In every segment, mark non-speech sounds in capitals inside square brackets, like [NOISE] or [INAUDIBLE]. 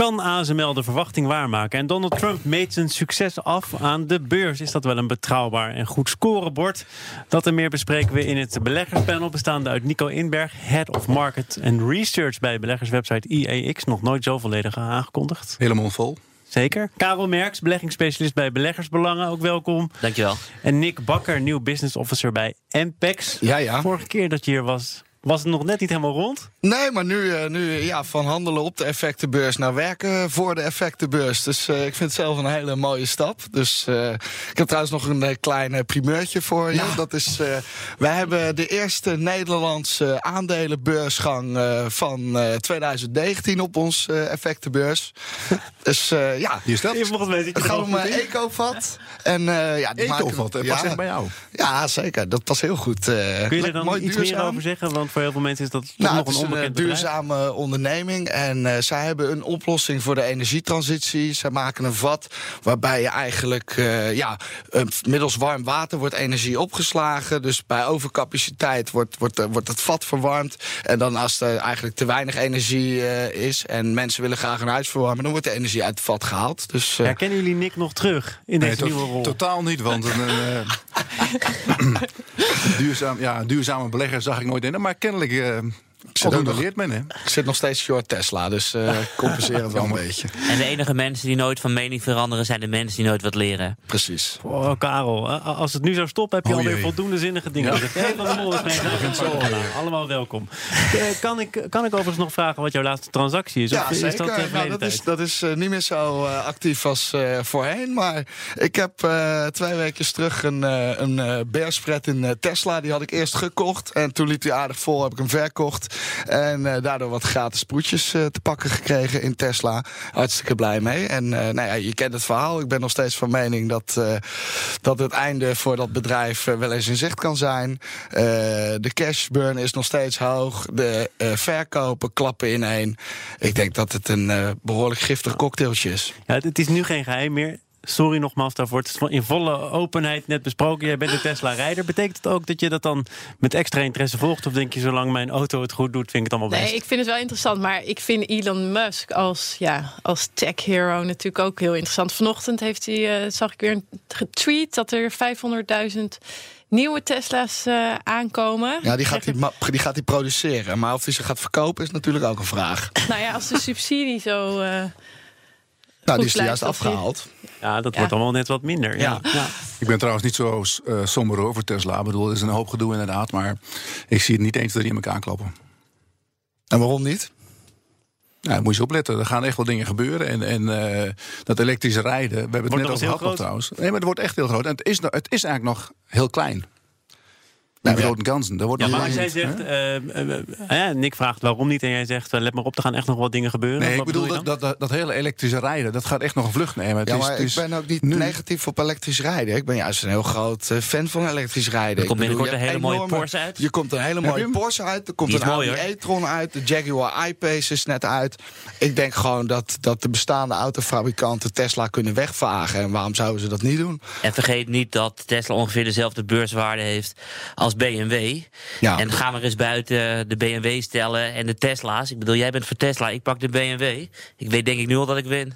Kan ASML de verwachting waarmaken? En Donald Trump meet zijn succes af aan de beurs. Is dat wel een betrouwbaar en goed scorebord? Dat en meer bespreken we in het beleggerspanel... bestaande uit Nico Inberg, Head of Market and Research... bij beleggerswebsite IEX. Nog nooit zo volledig aangekondigd. Helemaal vol. Zeker. Karel Merks, beleggingsspecialist bij Beleggersbelangen. Ook welkom. Dankjewel. En Nick Bakker, nieuw business officer bij Ampex. Ja, ja. Vorige keer dat je hier was, was het nog net niet helemaal rond. Nee, maar nu, eh, nu ja, van handelen op de effectenbeurs naar werken voor de effectenbeurs. Dus eh, ik vind het zelf een hele mooie stap. Dus eh, ik heb trouwens nog een klein primeurtje voor je. Dat is, wij hebben de eerste Nederlandse aandelenbeursgang van 2019 op ons effectenbeurs. dus ja, Hier staat. Het gaat om Ecovat. En, ja, die Ecovat, dat past echt bij jou. Ja, zeker. Dat was heel goed. Kun je er dan iets meer over zeggen? Want voor heel veel mensen is dat nou, nog een een duurzame onderneming. En uh, zij hebben een oplossing voor de energietransitie. Zij maken een vat waarbij je eigenlijk uh, ja, middels warm water wordt energie opgeslagen. Dus bij overcapaciteit wordt, wordt, wordt het vat verwarmd. En dan als er eigenlijk te weinig energie uh, is en mensen willen graag een huis verwarmen, dan wordt de energie uit het vat gehaald. Dus, Herkennen jullie Nick nog terug in deze nieuwe rol? Totaal niet, want een [LAUGHS] [COUGHS] duurzaam, ja, duurzame belegger zag ik nooit in. Maar kennelijk Controleert men, hè? Ik zit nog steeds short Tesla, dus uh, compenseer het wel een beetje. En de enige mensen die nooit van mening veranderen... zijn de mensen die nooit wat leren. Precies. Oh, Karel, als het nu zou stoppen... heb je oh, alweer voldoende zinnige dingen gezegd. Mijn [LAUGHS] Allemaal welkom. Uh, kan, ik, kan ik overigens nog vragen wat jouw laatste transactie is? Ja, of, zeker. Is dat, uh, nou, dat, is, dat is niet meer zo actief als voorheen. Maar ik heb twee weken terug een, een bearspread in Tesla. Die had ik eerst gekocht. En toen liep hij aardig vol, heb ik hem verkocht. En uh, daardoor wat gratis sproetjes uh, te pakken gekregen in Tesla. Hartstikke blij mee. En uh, nou ja, je kent het verhaal. Ik ben nog steeds van mening dat, dat het einde voor dat bedrijf wel eens in zicht kan zijn. de cashburn is nog steeds hoog. De verkopen klappen ineen. Ik denk dat het een behoorlijk giftig cocktailtje is. Ja, het is nu geen geheim meer. Sorry nogmaals daarvoor. Het is in volle openheid net besproken. Jij bent een Tesla-rijder. Betekent het ook dat je dat dan met extra interesse volgt? Of denk je, zolang mijn auto het goed doet, vind ik het allemaal best? Nee, ik vind het wel interessant. Maar ik vind Elon Musk als, ja, als tech-hero natuurlijk ook heel interessant. Vanochtend heeft hij, uh, zag ik weer een getweet... dat er 500.000 nieuwe Tesla's uh, aankomen. Ja, die gaat hij, die gaat hij produceren. Maar of hij ze gaat verkopen is natuurlijk ook een vraag. Nou ja, als de [LAUGHS] subsidie zo... Uh, nou, die is juist afgehaald. Ja, dat wordt allemaal net wat minder. Ja. ja. Ik ben trouwens niet zo uh, somber over Tesla. Ik bedoel, er is een hoop gedoe inderdaad. Maar ik zie het niet eens dat die in elkaar kloppen. En waarom niet? Nou, moet je opletten. Er gaan echt wel dingen gebeuren. En, en uh, dat elektrische rijden, we hebben het net over gehad trouwens. Nee, maar het wordt echt heel groot. En het is, het is eigenlijk nog heel klein. Nou, grote kansen. Daar wordt ja, maar als jij zegt, uh, Nick vraagt waarom niet en jij zegt, let maar op, er gaan echt nog wat dingen gebeuren. Nee, ik bedoel, dat, dat, dat, dat, hele elektrische rijden, dat gaat echt nog een vlucht nemen. Het ja, is, maar ik ben ook niet negatief op elektrisch rijden. Ik ben juist een heel groot fan van elektrisch rijden. Er komt binnenkort een hele mooie Porsche uit. Je komt een hele mooie Porsche uit, er komt een Audi e-tron uit, de Jaguar I-Pace is net uit. Ik denk gewoon dat, dat de bestaande autofabrikanten Tesla kunnen wegvagen. En waarom zouden ze dat niet doen? En vergeet niet dat Tesla ongeveer dezelfde beurswaarde heeft als BMW. Ja. En gaan we eens buiten de BMW stellen en de Tesla's. Ik bedoel, jij bent voor Tesla, ik pak de BMW. Ik weet denk ik nu al dat ik win.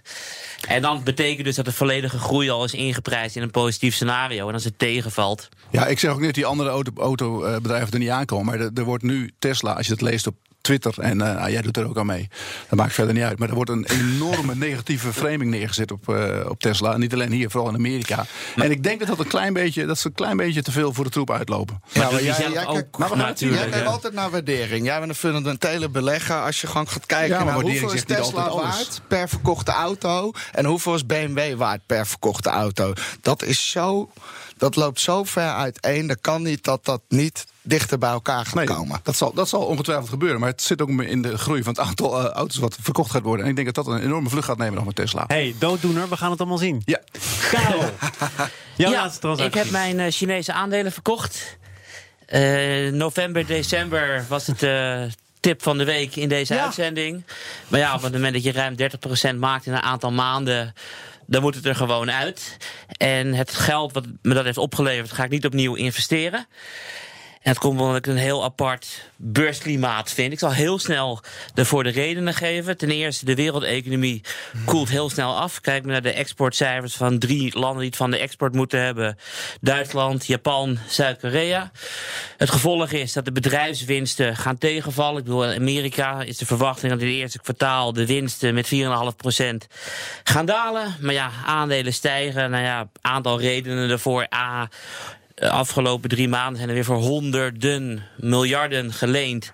En dan betekent dus dat de volledige groei al is ingeprijsd in een positief scenario. En als het tegenvalt. Ja, ik zeg ook niet dat die andere autobedrijven auto, er niet aankomen. Maar er, er wordt nu Tesla, als je het leest op Twitter. En uh, jij doet er ook aan mee. Dat maakt verder niet uit. Maar er wordt een [LAUGHS] enorme negatieve framing neergezet op, uh, op Tesla. En niet alleen hier, vooral in Amerika. en ik denk dat dat een klein beetje, dat ze een klein beetje te veel voor de troep uitlopen. Ja, maar jij, jij, ook, maar natuurlijk. Jij kijkt altijd naar waardering. Jij bent een fundamentele belegger. Als je gewoon gaat kijken ja, naar hoeveel is Tesla waard per verkochte auto. En hoeveel is BMW waard per verkochte auto. Dat is zo dat loopt zo ver uiteen. Dat kan niet dat dat niet dichter bij elkaar gaat komen. Dat zal, dat zal ongetwijfeld gebeuren. Maar het zit ook in de groei van het aantal uh, auto's wat verkocht gaat worden. En ik denk dat dat een enorme vlucht gaat nemen nog met Tesla. hey, dooddoener, we gaan het allemaal zien. Ja. Karel, [LAUGHS] jouw ja, laatste transactie. Ik heb mijn uh, Chinese aandelen verkocht. Uh, november, december was het tip van de week in deze uitzending. Maar ja, op het moment dat je ruim 30% maakt in een aantal maanden dan moet het er gewoon uit. En het geld wat me dat heeft opgeleverd, ga ik niet opnieuw investeren. Het komt omdat ik een heel apart beursklimaat vind. Ik zal heel snel ervoor de redenen geven. Ten eerste, de wereldeconomie koelt heel snel af. Kijk naar de exportcijfers van drie landen die het van de export moeten hebben: Duitsland, Japan, Zuid-Korea. Het gevolg is dat de bedrijfswinsten gaan tegenvallen. Ik bedoel, in Amerika is de verwachting dat in het eerste kwartaal de winsten met 4,5% gaan dalen. Maar ja, aandelen stijgen. Nou ja, aantal redenen ervoor. A de afgelopen drie maanden zijn er weer voor honderden miljarden geleend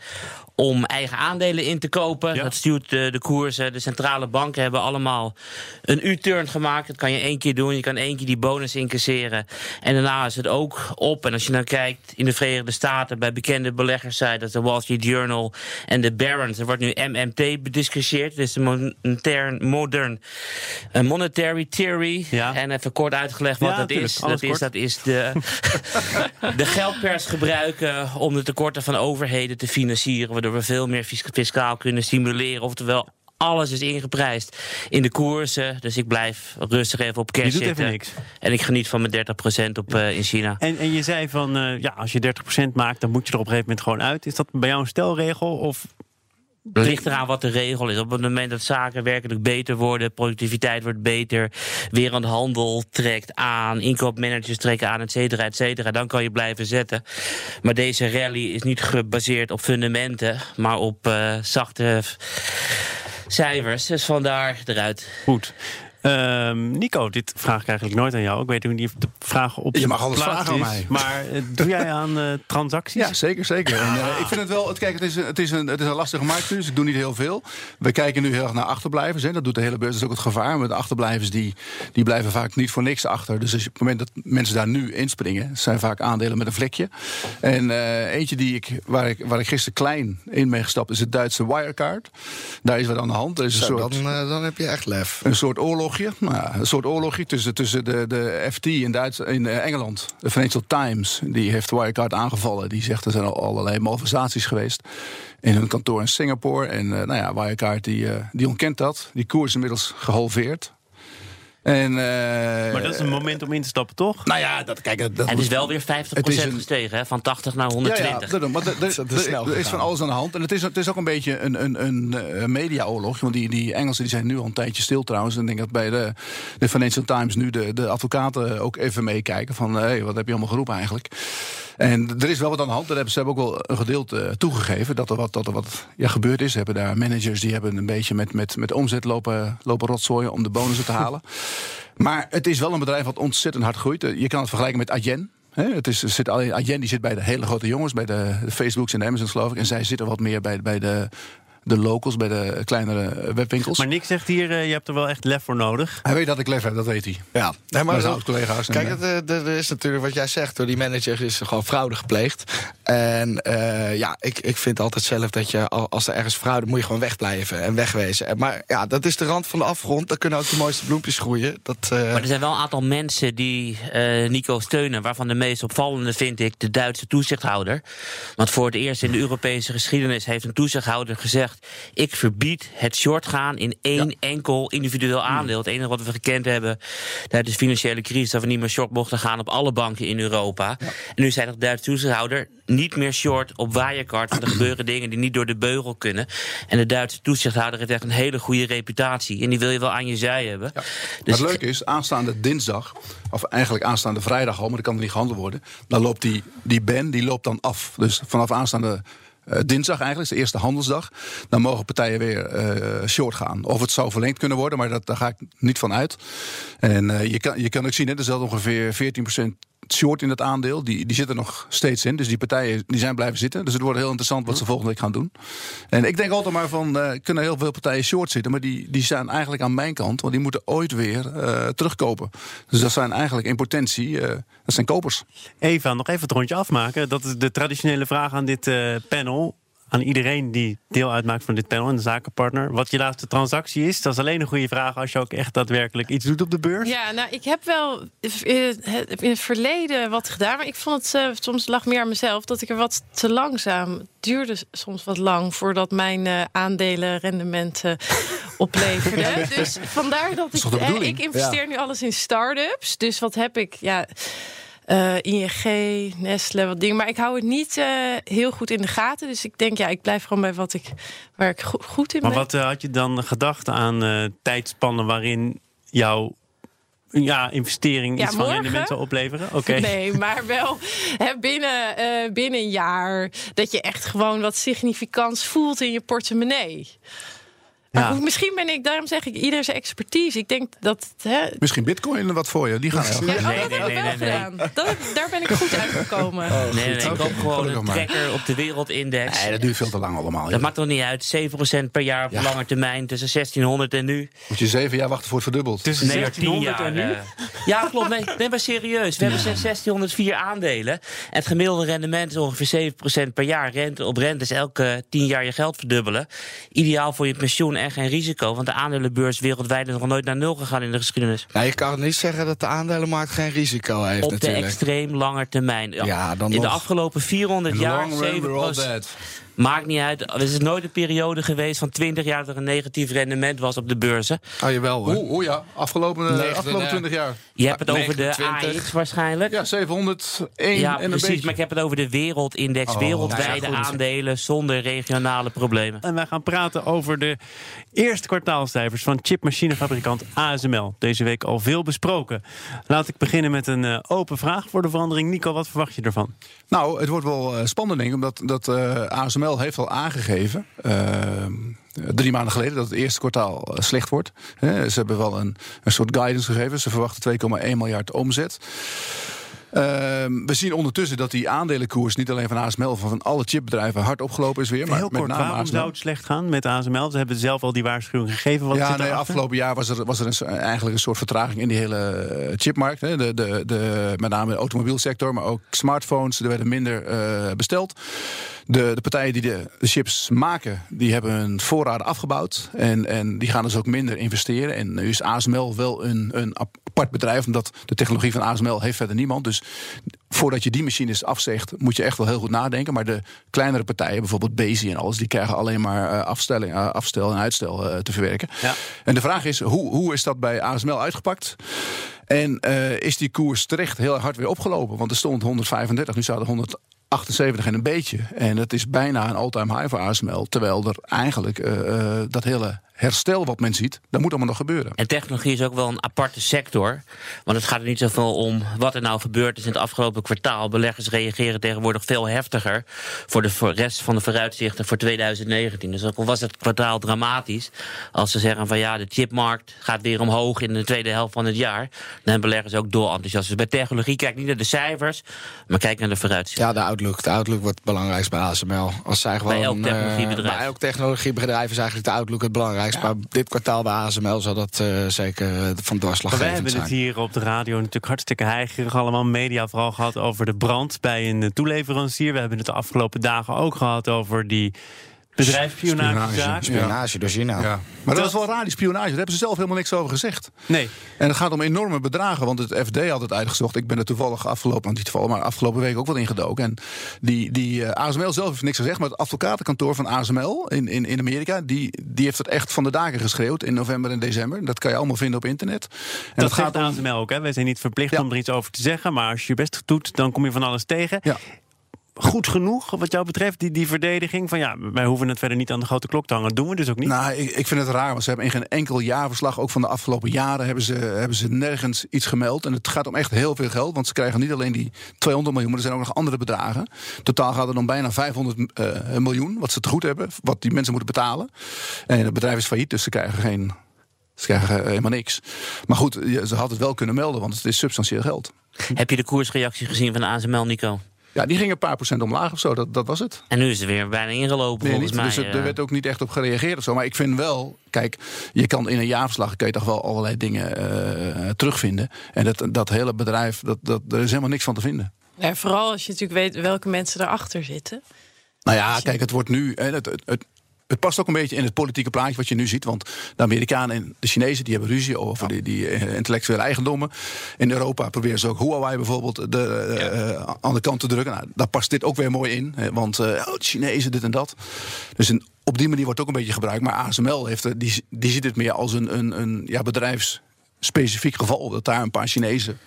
om eigen aandelen in te kopen. Dat stuurt de, de koersen. De centrale banken hebben allemaal een U-turn gemaakt. Dat kan je één keer doen. Je kan één keer die bonus incasseren. En daarna is het ook op. En als je nou kijkt in de Verenigde Staten bij bekende beleggers, dat de Wall Street Journal en de Barron's, er wordt nu MMT bediscussieerd. Dus de modern, modern uh, monetary theory. Ja. En even kort uitgelegd wat dat is. Dat is. Dat is de, [LAUGHS] de geldpers gebruiken om de tekorten van overheden te financieren. Waardoor we veel meer fiscaal kunnen stimuleren. Oftewel, alles is ingeprijsd in de koersen. Dus ik blijf rustig even op cash zitten. Niks. En ik geniet van mijn 30% op, uh, in China. En, en je zei van, uh, ja, als je 30% maakt... dan moet je er op een gegeven moment gewoon uit. Is dat bij jou een stelregel? Of het ligt eraan wat de regel is. Op het moment dat zaken werkelijk beter worden, productiviteit wordt beter, wereldhandel trekt aan, inkoopmanagers trekken aan, et cetera, et cetera, dan kan je blijven zetten. Maar deze rally is niet gebaseerd op fundamenten, maar op uh, zachte cijfers. Dus vandaar eruit. Goed. Um, Nico, dit vraag ik eigenlijk nooit aan jou. Ik weet niet of de vraag op Je mag alles vragen aan mij. Maar uh, doe jij aan uh, transacties? Ja, zeker, zeker. En, uh, ik vind het wel, kijk, het is, het, is een, het is een lastige markt dus ik doe niet heel veel. We kijken nu heel erg naar achterblijvers. Hè. Dat doet de hele beurs, dat is ook het gevaar. Maar de achterblijvers die, die blijven vaak niet voor niks achter. Dus als je, op het moment dat mensen daar nu inspringen, zijn vaak aandelen met een vlekje. En eentje die ik, waar, ik, waar ik gisteren klein in ben gestapt, is het Duitse Wirecard. Daar is wat aan de hand. Er is een Zo, soort, dan, dan heb je echt lef. Een soort oorlog nou, een soort oorlogje tussen, tussen de, de FT in, Duits, in eh, Engeland. De Financial Times die heeft Wirecard aangevallen. Die zegt er zijn al allerlei malversaties geweest in hun kantoor in Singapore. En uh, nou ja, Wirecard die, uh, die ontkent dat. Die koers is inmiddels gehalveerd. En, uh, maar dat is een moment om in te stappen, toch? Nou ja, dat, kijk, dat het is wel weer 50% een, gestegen, hè? van 80 naar 120. Ja, ja, maar [LAUGHS] er is van alles aan de hand. En het is, het is ook een beetje een, een, een, een mediaoorlog. Want die, die Engelsen die zijn nu al een tijdje stil trouwens. En ik denk dat bij de, de Financial Times nu de, de advocaten ook even meekijken. Van hé, hey, wat heb je allemaal geroepen eigenlijk? En er is wel wat aan de hand. Hebben, ze hebben ook wel een gedeelte toegegeven dat er wat, dat er wat ja, gebeurd is. Ze hebben daar managers die hebben een beetje met, met, met omzet lopen, lopen rotzooien om de bonussen te halen. [LAUGHS] Maar het is wel een bedrijf wat ontzettend hard groeit. Je kan het vergelijken met Adyen. het is, zit alleen, die zit bij de hele grote jongens, bij de, de Facebooks en de Amazons geloof ik. En zij zitten wat meer bij, bij de de locals, bij de kleinere webwinkels. Maar Nick zegt hier, uh, je hebt er wel echt lef voor nodig. Hij weet dat ik lef heb, dat weet hij. Ja, nee, maar zijn collega's. Kijk, het, er is natuurlijk wat jij zegt, door die manager is gewoon fraude gepleegd. En uh, ja, ik, ik vind altijd zelf dat je, als er ergens fraude, moet je gewoon wegblijven en wegwezen. Maar ja, dat is de rand van de afgrond. Daar kunnen ook de mooiste bloempjes groeien. Dat, uh... Maar er zijn wel een aantal mensen die Nico steunen, waarvan de meest opvallende vind ik de Duitse toezichthouder. Want voor het eerst in de Europese geschiedenis heeft een toezichthouder gezegd: ik verbied het short gaan in één enkel individueel aandeel. Het enige wat we gekend hebben tijdens de financiële crisis, dat we niet meer short mochten gaan op alle banken in Europa. En nu zei de Duitse toezichthouder niet meer short op Wirecard, want er gebeuren dingen die niet door de beugel kunnen. En de Duitse toezichthouder heeft echt een hele goede reputatie. En die wil je wel aan je zij hebben. Ja. Dus het leuke is, aanstaande dinsdag, of eigenlijk aanstaande vrijdag al, maar dat kan er niet gehandeld worden. Dan loopt die, die ban die loopt dan af. Dus vanaf aanstaande dinsdag eigenlijk, is de eerste handelsdag. Dan mogen partijen weer uh, short gaan. Of het zou verlengd kunnen worden, maar dat, daar ga ik niet van uit. En uh, je, kan, je kan ook zien, hè, er zat ongeveer 14% short in dat aandeel. Die, die zitten nog steeds in. Dus die partijen die zijn blijven zitten. Dus het wordt heel interessant wat ze volgende week gaan doen. En ik denk altijd maar van, uh, kunnen heel veel partijen short zitten. Maar die, die zijn eigenlijk aan mijn kant. Want die moeten ooit weer uh, terugkopen. Dus dat zijn eigenlijk in potentie, uh, dat zijn kopers. Eva, nog even het rondje afmaken. Dat is de traditionele vraag aan dit panel aan iedereen die deel uitmaakt van dit panel en de zakenpartner. Wat je laatste transactie is, dat is alleen een goede vraag als je ook echt daadwerkelijk iets doet op de beurs. Ja, nou, ik heb wel in het verleden wat gedaan, maar ik vond het uh, soms lag meer aan mezelf dat ik er wat te langzaam. Duurde soms wat lang voordat mijn uh, aandelen rendementen [LAUGHS] opleverde. Dus vandaar dat ik, uh, ik investeer nu alles in start-ups. Dus wat heb ik? Ja uh, ING, Nestle, wat dingen. Maar ik hou het niet uh, heel goed in de gaten. Dus ik denk, ja, ik blijf gewoon bij wat ik, waar ik go goed in maar ben. Maar wat uh, had je dan gedacht aan tijdspannen waarin jouw ja, investering ja, iets van rendement zou opleveren? Oké. [LAUGHS] Nee, maar wel hè, binnen, binnen een jaar dat je echt gewoon wat significants voelt in je portemonnee. Maar ja. misschien ben ik, daarom zeg ik, ieder zijn expertise. Ik denk dat. Hè, misschien Bitcoin wat voor je. Die gaan heel ja, nee, nee, nee, nee, nee. Dat, daar ben ik goed uitgekomen. Oh, nee, nee, ik koop gewoon een trekker op de wereldindex. Nee, dat duurt veel te lang allemaal. Dat maakt toch niet uit. 7% per jaar op ja. lange termijn tussen 1600 en nu. Moet je zeven jaar wachten voor het verdubbeld. Tussen nee, 1600 jaar, en nu? Uh, ja, klopt. Nee, nee, maar serieus. We ja. hebben 1604 aandelen. En het gemiddelde rendement is ongeveer 7% per jaar. Rente op rente is elke 10 jaar je geld verdubbelen. Ideaal voor je pensioen en geen risico. Want de aandelenbeurs wereldwijd is nog nooit naar nul gegaan in de geschiedenis. Ja, je kan niet zeggen dat de aandelenmarkt geen risico heeft. Op natuurlijk. de extreem lange termijn. Ja, ja dan in nog. de afgelopen 400 jaar 7 Maakt niet uit. Er is nooit een periode geweest van 20 jaar dat er een negatief rendement was op de beurzen. Ah, jawel hoor. Oeh, ja. Afgelopen, uh, afgelopen 20 jaar. Je hebt het over de AX waarschijnlijk. Ja, 701 ja, en precies, beetje. Maar ik heb het over de wereldindex. Oh, wereldwijde ja, aandelen zonder regionale problemen. En wij gaan praten over de eerste kwartaalcijfers van chipmachinefabrikant ASML. Deze week al veel besproken. Laat ik beginnen met een uh, open vraag voor de verandering. Nico, wat verwacht je ervan? Nou, het wordt wel uh, spannend denk ik. Omdat dat, uh, ASML heeft al aangegeven... drie maanden geleden dat het eerste kwartaal slecht wordt. Ze hebben wel een, een soort guidance gegeven. Ze verwachten 2,1 miljard omzet. Uh, we zien ondertussen dat die aandelenkoers niet alleen van ASML, maar van alle chipbedrijven hard opgelopen is weer. Maar Heel met kort, name waarom ASML. zou het slecht gaan met ASML? Ze hebben zelf al die waarschuwing gegeven. Wat ja, zit nee, erachter? afgelopen jaar was er, was er een, eigenlijk een soort vertraging in die hele chipmarkt. Hè. De, de, de, met name de automobielsector, maar ook smartphones. Er werden minder uh, besteld. De, de, partijen die de, de, chips maken, die hebben hun voorraden afgebouwd. En, en die gaan dus ook minder investeren. En nu is ASML wel een, een apart bedrijf, omdat de technologie van ASML heeft verder niemand. Dus voordat je die machines afzegt, moet je echt wel heel goed nadenken. Maar de kleinere partijen, bijvoorbeeld Bezi en alles, die krijgen alleen maar uh, afstelling, uh, afstel en uitstel uh, te verwerken. Ja. En de vraag is, hoe, hoe is dat bij ASML uitgepakt? En is die koers terecht heel hard weer opgelopen? Want er stond 135, nu staat er 100. 78 en een beetje. En dat is bijna een all-time high voor ASML. Terwijl er eigenlijk uh, dat hele herstel wat men ziet, dat moet allemaal nog gebeuren. En technologie is ook wel een aparte sector. Want het gaat er niet zoveel om wat er nou gebeurd is in het afgelopen kwartaal. Beleggers reageren tegenwoordig veel heftiger voor de rest van de vooruitzichten voor 2019. Dus ook al was het kwartaal dramatisch, als ze zeggen van ja, de chipmarkt gaat weer omhoog in de tweede helft van het jaar, dan beleggers ook door enthousiast. Dus bij technologie kijk niet naar de cijfers, maar kijk naar de vooruitzichten. Ja, de outlook. De outlook wordt het belangrijkste bij ASML. Als zij gewoon, bij elk technologiebedrijf. Uh, bij elk technologiebedrijf is eigenlijk de outlook het belangrijkste. Ja. Maar dit kwartaal bij ASML zal dat uh, zeker van doorslag Wij hebben zijn. het hier op de radio natuurlijk hartstikke heigerig allemaal media vooral gehad over de brand bij een toeleverancier. We hebben het de afgelopen dagen ook gehad over die bedrijfsspionagezaak. Spionage door China. Ja. Maar dat, dat was wel raar, die spionage. Daar hebben ze zelf helemaal niks over gezegd. Nee. En het gaat om enorme bedragen, want het FD had het uitgezocht. Ik ben er toevallig afgelopen, niet toevallig, maar afgelopen week ook wel ingedoken. En die, die uh, ASML zelf heeft niks gezegd, maar het advocatenkantoor van ASML in, in, in Amerika, die, die heeft het echt van de daken geschreeuwd in november en december. Dat kan je allemaal vinden op internet. En dat, dat gaat om... ASML ook, hè? Wij zijn niet verplicht ja. om er iets over te zeggen, maar als je je best doet, dan kom je van alles tegen. Ja goed genoeg wat jou betreft, die, die verdediging? Van ja, wij hoeven het verder niet aan de grote klok te hangen. Dat doen we dus ook niet. Nou, ik, ik vind het raar, want ze hebben in geen enkel jaarverslag, ook van de afgelopen jaren, hebben ze, hebben ze nergens iets gemeld. En het gaat om echt heel veel geld, want ze krijgen niet alleen die 200 miljoen, maar er zijn ook nog andere bedragen. Totaal gaat het om bijna 500 uh, miljoen, wat ze te goed hebben, wat die mensen moeten betalen. En het bedrijf is failliet, dus ze krijgen geen. Ze krijgen helemaal niks. Maar goed, ze had het wel kunnen melden, want het is substantieel geld. Heb je de koersreactie gezien van de ASML, Nico? Ja, die ging een paar procent omlaag of zo. Dat, dat was het. En nu is het weer bijna ingelopen nee, volgens niet, mij. Dus er werd ook niet echt op gereageerd of zo. Maar ik vind wel, kijk, je kan in een jaarverslag kan je toch wel allerlei dingen uh, terugvinden. En dat, dat hele bedrijf, dat, dat, er is helemaal niks van te vinden. Ja, vooral als je natuurlijk weet welke mensen erachter zitten. Nou ja, kijk, het wordt nu. Het, het, het, het past ook een beetje in het politieke plaatje wat je nu ziet. Want de Amerikanen en de Chinezen die hebben ruzie over die, die eh, intellectuele eigendommen. In Europa proberen ze ook Huawei bijvoorbeeld de, uh, aan de kant te drukken. Nou, daar past dit ook weer mooi in. Want uh, oh, de Chinezen, dit en dat. Dus op die manier wordt ook een beetje gebruikt. Maar ASML heeft, die, die ziet het meer als een, een, een ja, bedrijfsspecifiek geval. Dat daar een paar Chinezen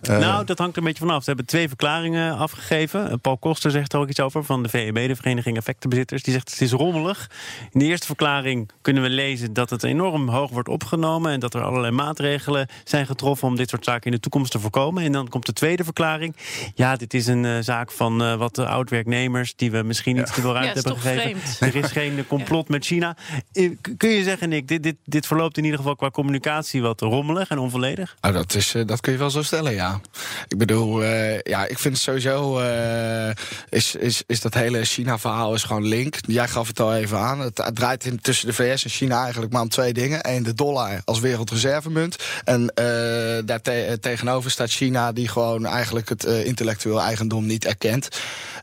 eh, nou, dat hangt er een beetje vanaf. Ze hebben twee verklaringen afgegeven. Eh, Paul Koster zegt er ook iets over van de VEB, de Vereniging Effectenbezitters. Die zegt het is rommelig. In de eerste verklaring kunnen we lezen dat het enorm hoog wordt opgenomen en dat er allerlei maatregelen zijn getroffen om dit soort zaken in de toekomst te voorkomen. En dan komt de tweede verklaring. Ja, dit is een uh, zaak van uh, wat oud-werknemers die we misschien niet te veel ruimte hebben gegeven. Vreemd. Er is geen complot met China. Kun je zeggen, Nick, dit, dit, dit verloopt in ieder geval qua communicatie wat rommelig en onvolledig? Oh, dat, is, dat kun je wel zo stellen, ja. Ik bedoel, uh, ja, ik vind het sowieso. Uh, is, is, is dat hele China-verhaal is gewoon link. Jij gaf het al even aan. Het, het draait in, tussen de VS en China eigenlijk maar om twee dingen. Eén, de dollar als wereldreservemunt. En uh, daar te, tegenover staat China, die gewoon eigenlijk het intellectueel eigendom niet erkent.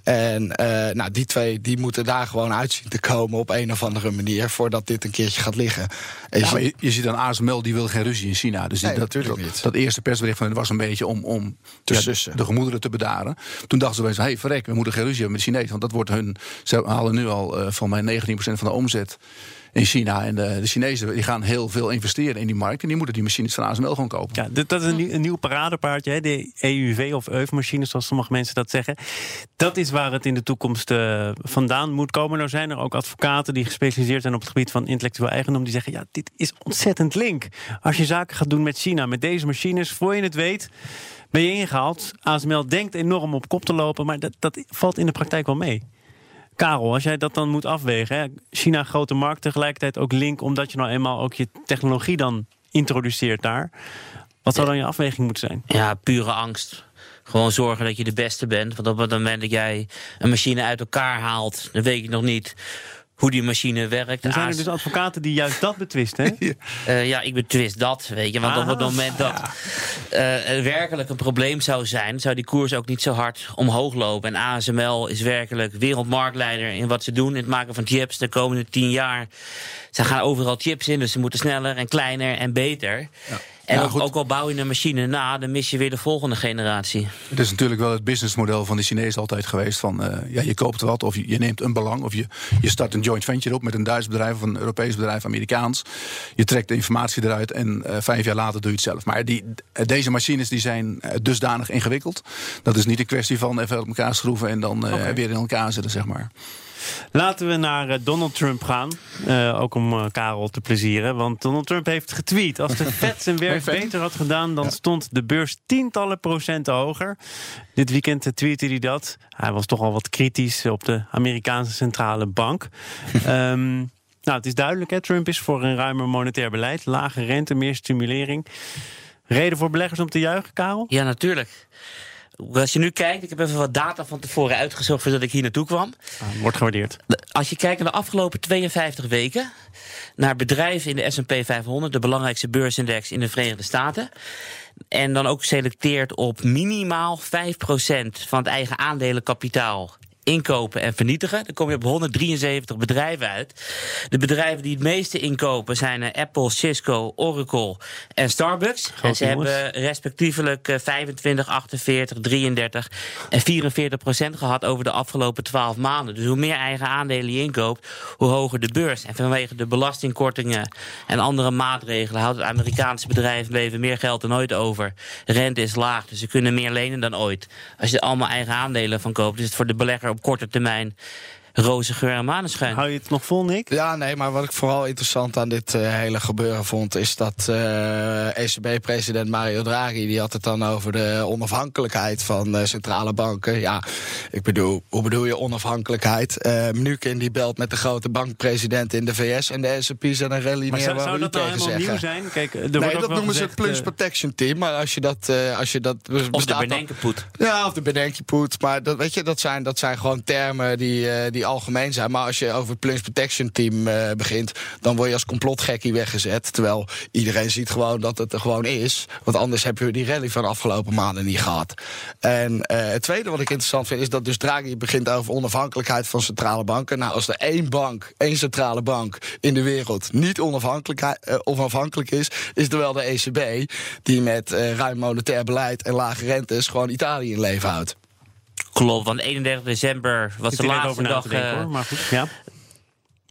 En nou, die twee die moeten daar gewoon uitzien te komen op een of andere manier. voordat dit een keertje gaat liggen. Ja, je, je, ziet dan ASML, die wil geen ruzie in China. Dus nee, dat, dat, niet. dat eerste persbericht van was een beetje om om ja, de gemoederen te bedaren. Toen dachten ze bij hey, verrek, we moeten geen ruzie hebben met de Chinezen. Want dat wordt hun, ze halen nu al uh, van mij 19% van de omzet in China. En de, de, Chinezen die gaan heel veel investeren in die markt. En die moeten die machines van ASML gewoon kopen. Ja, dat is een, nieuw paradepaardje. De EUV of EUV-machines, zoals sommige mensen dat zeggen. Dat is waar het in de toekomst uh, vandaan moet komen. Nou zijn er ook advocaten die gespecialiseerd zijn op het gebied van intellectueel eigendom. Die zeggen, ja, dit is ontzettend link. Als je zaken gaat doen met China, met deze machines, voor je het weet ben je ingehaald. ASML denkt enorm op kop te lopen, maar dat, dat valt in de praktijk wel mee. Karel, als jij dat dan moet afwegen? China grote markt, tegelijkertijd ook link, omdat je nou eenmaal ook je technologie dan introduceert daar. Wat zou dan je afweging moeten zijn? Ja, pure angst. Gewoon zorgen dat je de beste bent. Want op het moment dat jij een machine uit elkaar haalt, dan weet je nog niet hoe die machine werkt. Er zijn er dus advocaten die juist dat betwisten, hè? [LAUGHS] uh, ja, ik betwist dat, weet je. Want op het moment dat uh, er werkelijk een probleem zou zijn... zou die koers ook niet zo hard omhoog lopen. En ASML is werkelijk wereldmarktleider in wat ze doen... in het maken van chips de komende tien jaar. Ze gaan overal chips in, dus ze moeten sneller en kleiner en beter... Ja. En ook, ook, al bouw je een machine na, dan mis je weer de volgende generatie. Het is natuurlijk wel het businessmodel van de Chinezen altijd geweest. Van, uh, ja, je koopt wat of je, je, neemt een belang. Of je, je start een joint venture op met een Duits bedrijf of een Europees bedrijf, Amerikaans. Je trekt de informatie eruit en uh, vijf jaar later doe je het zelf. Maar die, deze machines die zijn dusdanig ingewikkeld. Dat is niet een kwestie van even uit elkaar schroeven en dan okay. weer in elkaar zetten, zeg maar. Laten we naar eh, Donald Trump gaan. Uh, ook om uh, Karel te plezieren. Want Donald Trump heeft getweet. Als de [LAUGHS] Fed zijn werk beter had gedaan, dan stond de beurs tientallen procenten hoger. Dit weekend tweette hij dat. Hij was toch al wat kritisch op de Amerikaanse centrale bank. um, [LAUGHS] nou, het is duidelijk, hè? Trump is voor een ruimer monetair beleid. Lage rente, meer stimulering. Reden voor beleggers om te juichen, Karel? Ja, natuurlijk. Als je nu kijkt, ik heb even wat data van tevoren uitgezocht voordat ik hier naartoe kwam. Ah, wordt gewaardeerd. Als je kijkt naar de afgelopen 52 weken, naar bedrijven in de SP 500, de belangrijkste beursindex in de Verenigde Staten. En dan ook selecteert op minimaal 5% van het eigen aandelenkapitaal inkopen en vernietigen. Dan kom je op 173 bedrijven uit. De bedrijven die het meeste inkopen zijn eh, Apple, Cisco, Oracle en Starbucks. en ze hebben respectievelijk 25, 48, 33 en 44 procent gehad over de afgelopen 12 maanden. Dus hoe meer eigen aandelen je inkoopt, hoe hoger de beurs. En vanwege de belastingkortingen en andere maatregelen houdt het Amerikaanse bedrijfsleven meer geld dan ooit over. rente is laag, dus ze kunnen meer lenen dan ooit. Als je er allemaal eigen aandelen van koopt, is het voor de belegger op korte termijn roze geur en maneschijn. Hou je het nog vol, Nick? Ja, nee, maar wat ik vooral interessant aan dit uh, hele gebeuren vond... is dat uh, ECB-president Mario Draghi... die had het dan over de onafhankelijkheid van uh, centrale banken. Ja, ik bedoel, hoe bedoel je onafhankelijkheid? Uh, Mnuchin die belt met de grote bankpresident in de VS... en de S&P zijn een rally maar zou, zou dat nou helemaal nieuw zijn? Kijk, er nee, wordt dat noemen ze het Plunge Protection Team. Maar als je dat... als je dat of de bedenkenpoet. Ja, of de bedenkenpoet. Maar dat, weet je, dat, zijn, dat zijn gewoon termen die, die algemeen zijn. Maar als je over het Plunge Protection Team uh, begint, dan word je als complotgekkie weggezet. Terwijl iedereen ziet gewoon dat het er gewoon is. Want anders heb je die rally van de afgelopen maanden niet gehad. En uh, het tweede wat ik interessant vind, is dat dus Draghi begint over onafhankelijkheid van centrale banken. Nou, als er één bank, één centrale bank in de wereld niet onafhankelijk, uh, onafhankelijk is, is er wel de ECB. Die met ruim monetair beleid en lage rentes gewoon Italië in leven houdt. Klopt, want 31 december was de laatste dag. Denken, hoor, maar goed, ja.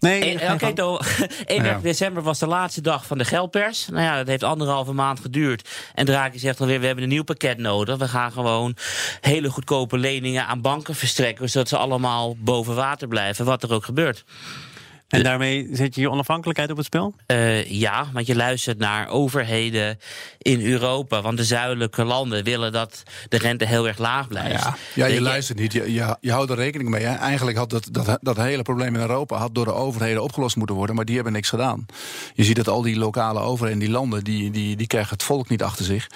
Nee, en, okay, 31 ja. december was de laatste dag van de geldpers. Nou ja, dat heeft anderhalve maand geduurd. En Draghi zegt alweer, we hebben een nieuw pakket nodig. We gaan gewoon hele goedkope leningen aan banken verstrekken... zodat ze allemaal boven water blijven, wat er ook gebeurt. En daarmee zet je je onafhankelijkheid op het spel? Uh, ja, want je luistert naar overheden in Europa. Want de zuidelijke landen willen dat de rente heel erg laag blijft. Ja, ja je, je luistert niet. Je, je, je, houdt er rekening mee. Hè? Eigenlijk had dat, dat, dat hele probleem in Europa had door de overheden opgelost moeten worden. Maar die hebben niks gedaan. Je ziet dat al die lokale overheden, die landen, die, die, die krijgen het volk niet achter zich.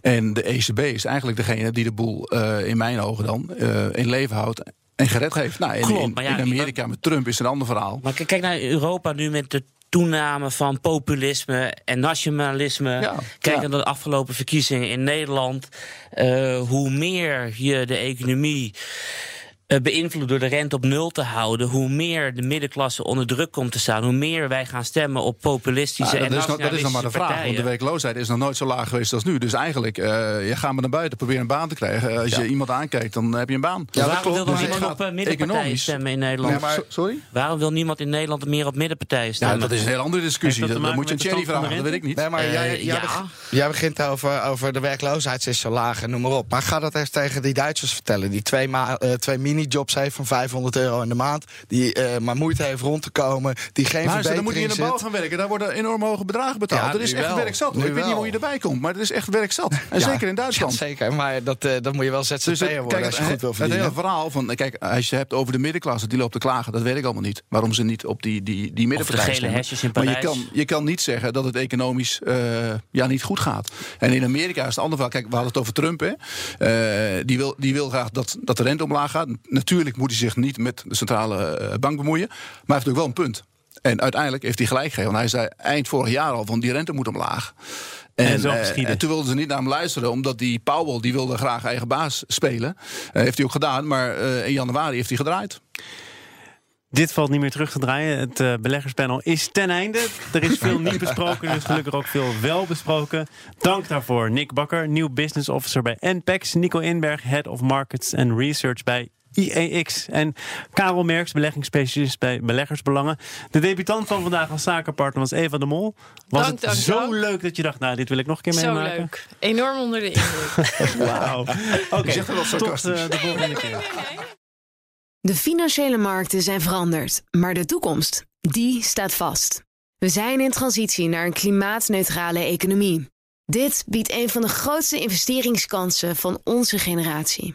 En de ECB is eigenlijk degene die de boel uh, in mijn ogen dan uh, in leven houdt en gered heeft. Nou, in, Klopt, ja, in Amerika met Trump is een ander verhaal. Maar kijk naar Europa nu met de toename van populisme en nationalisme. Ja, Kijk naar de afgelopen verkiezingen in Nederland. Uh, hoe meer je de economie beïnvloed door de rente op nul te houden, hoe meer de middenklasse onder druk komt te staan, hoe meer wij gaan stemmen op populistische ja, dat en is nog, Dat is nog maar de vraag, partijen. want de werkloosheid is nog nooit zo laag geweest als nu. Dus eigenlijk, uh, je gaat maar naar buiten, proberen een baan te krijgen. Als ja. je iemand aankijkt, dan heb je een baan. Ja, waarom wil dan niemand op uh, middenpartijen stemmen in Nederland? Nee, maar, sorry? Waarom wil niemand in Nederland meer op middenpartijen stemmen? Ja, dat is een hele andere discussie. Dat, dat moet je een Cherry vragen, dat weet ik niet. Nee, maar jij, jij, jij begint over, over de werkloosheid is zo laag en noem maar op. Maar ga dat eens tegen die Duitsers vertellen. Die twee, twee mini-jobs heeft van 500 euro in de maand. Die uh, maar moeite heeft rond te komen. Die geen Luister, dan moet je in de bouw gaan werken. Daar worden enorm hoge bedragen betaald. Ja, dat is echt wel. werk zat. Ik weet niet hoe je erbij komt. Maar dat is echt werk zat. En ja, zeker in Duitsland. Ja, zeker. Maar dat, uh, dat moet je wel ZZP'er dus worden als je goed wil verdienen. Het hele verhaal van... Kijk, als je hebt over de middenklasse, die loopt te klagen. Dat weet ik allemaal niet. Waarom ze niet op die, die, die middenpartij de gele hesjes in Parijs. Maar je kan, je kan niet zeggen dat het economisch uh, ja, niet goed gaat. En in Amerika is het andere verhaal. Kijk, we hadden het over Trump. Hè. Uh, die, wil, die wil graag dat, dat de rente omlaag gaat. Natuurlijk moet hij zich niet met de centrale bank bemoeien. Maar hij heeft ook wel een punt. En uiteindelijk heeft hij gelijk gegeven. Want hij zei eind vorig jaar al van die rente moet omlaag. En, en, uh, en, toen wilden ze niet naar hem luisteren, omdat die Powell die wilde graag eigen baas spelen. Uh, heeft hij ook gedaan, maar uh, in januari heeft hij gedraaid. Dit valt niet meer terug te draaien. Het uh, beleggerspanel is ten einde. Er is veel [LAUGHS] niet besproken, dus gelukkig ook veel wel besproken. Dank daarvoor Nick Bakker, nieuw business officer bij NPEX. Nico Inberg, head of markets and research bij IEX. En Karel Merks, beleggingsspecialist bij Beleggersbelangen. De debutant van vandaag als zakenpartner was Eva de Mol. Was dank, het zo dank. leuk dat je dacht, nou, dit wil ik nog een keer zo meemaken? Zo leuk. Enorm onder de indruk. [LAUGHS] Wauw. Oké, okay, tot uh, de volgende keer. De financiële markten zijn veranderd, maar de toekomst, die staat vast. We zijn in transitie naar een klimaatneutrale economie. Dit biedt een van de grootste investeringskansen van onze generatie.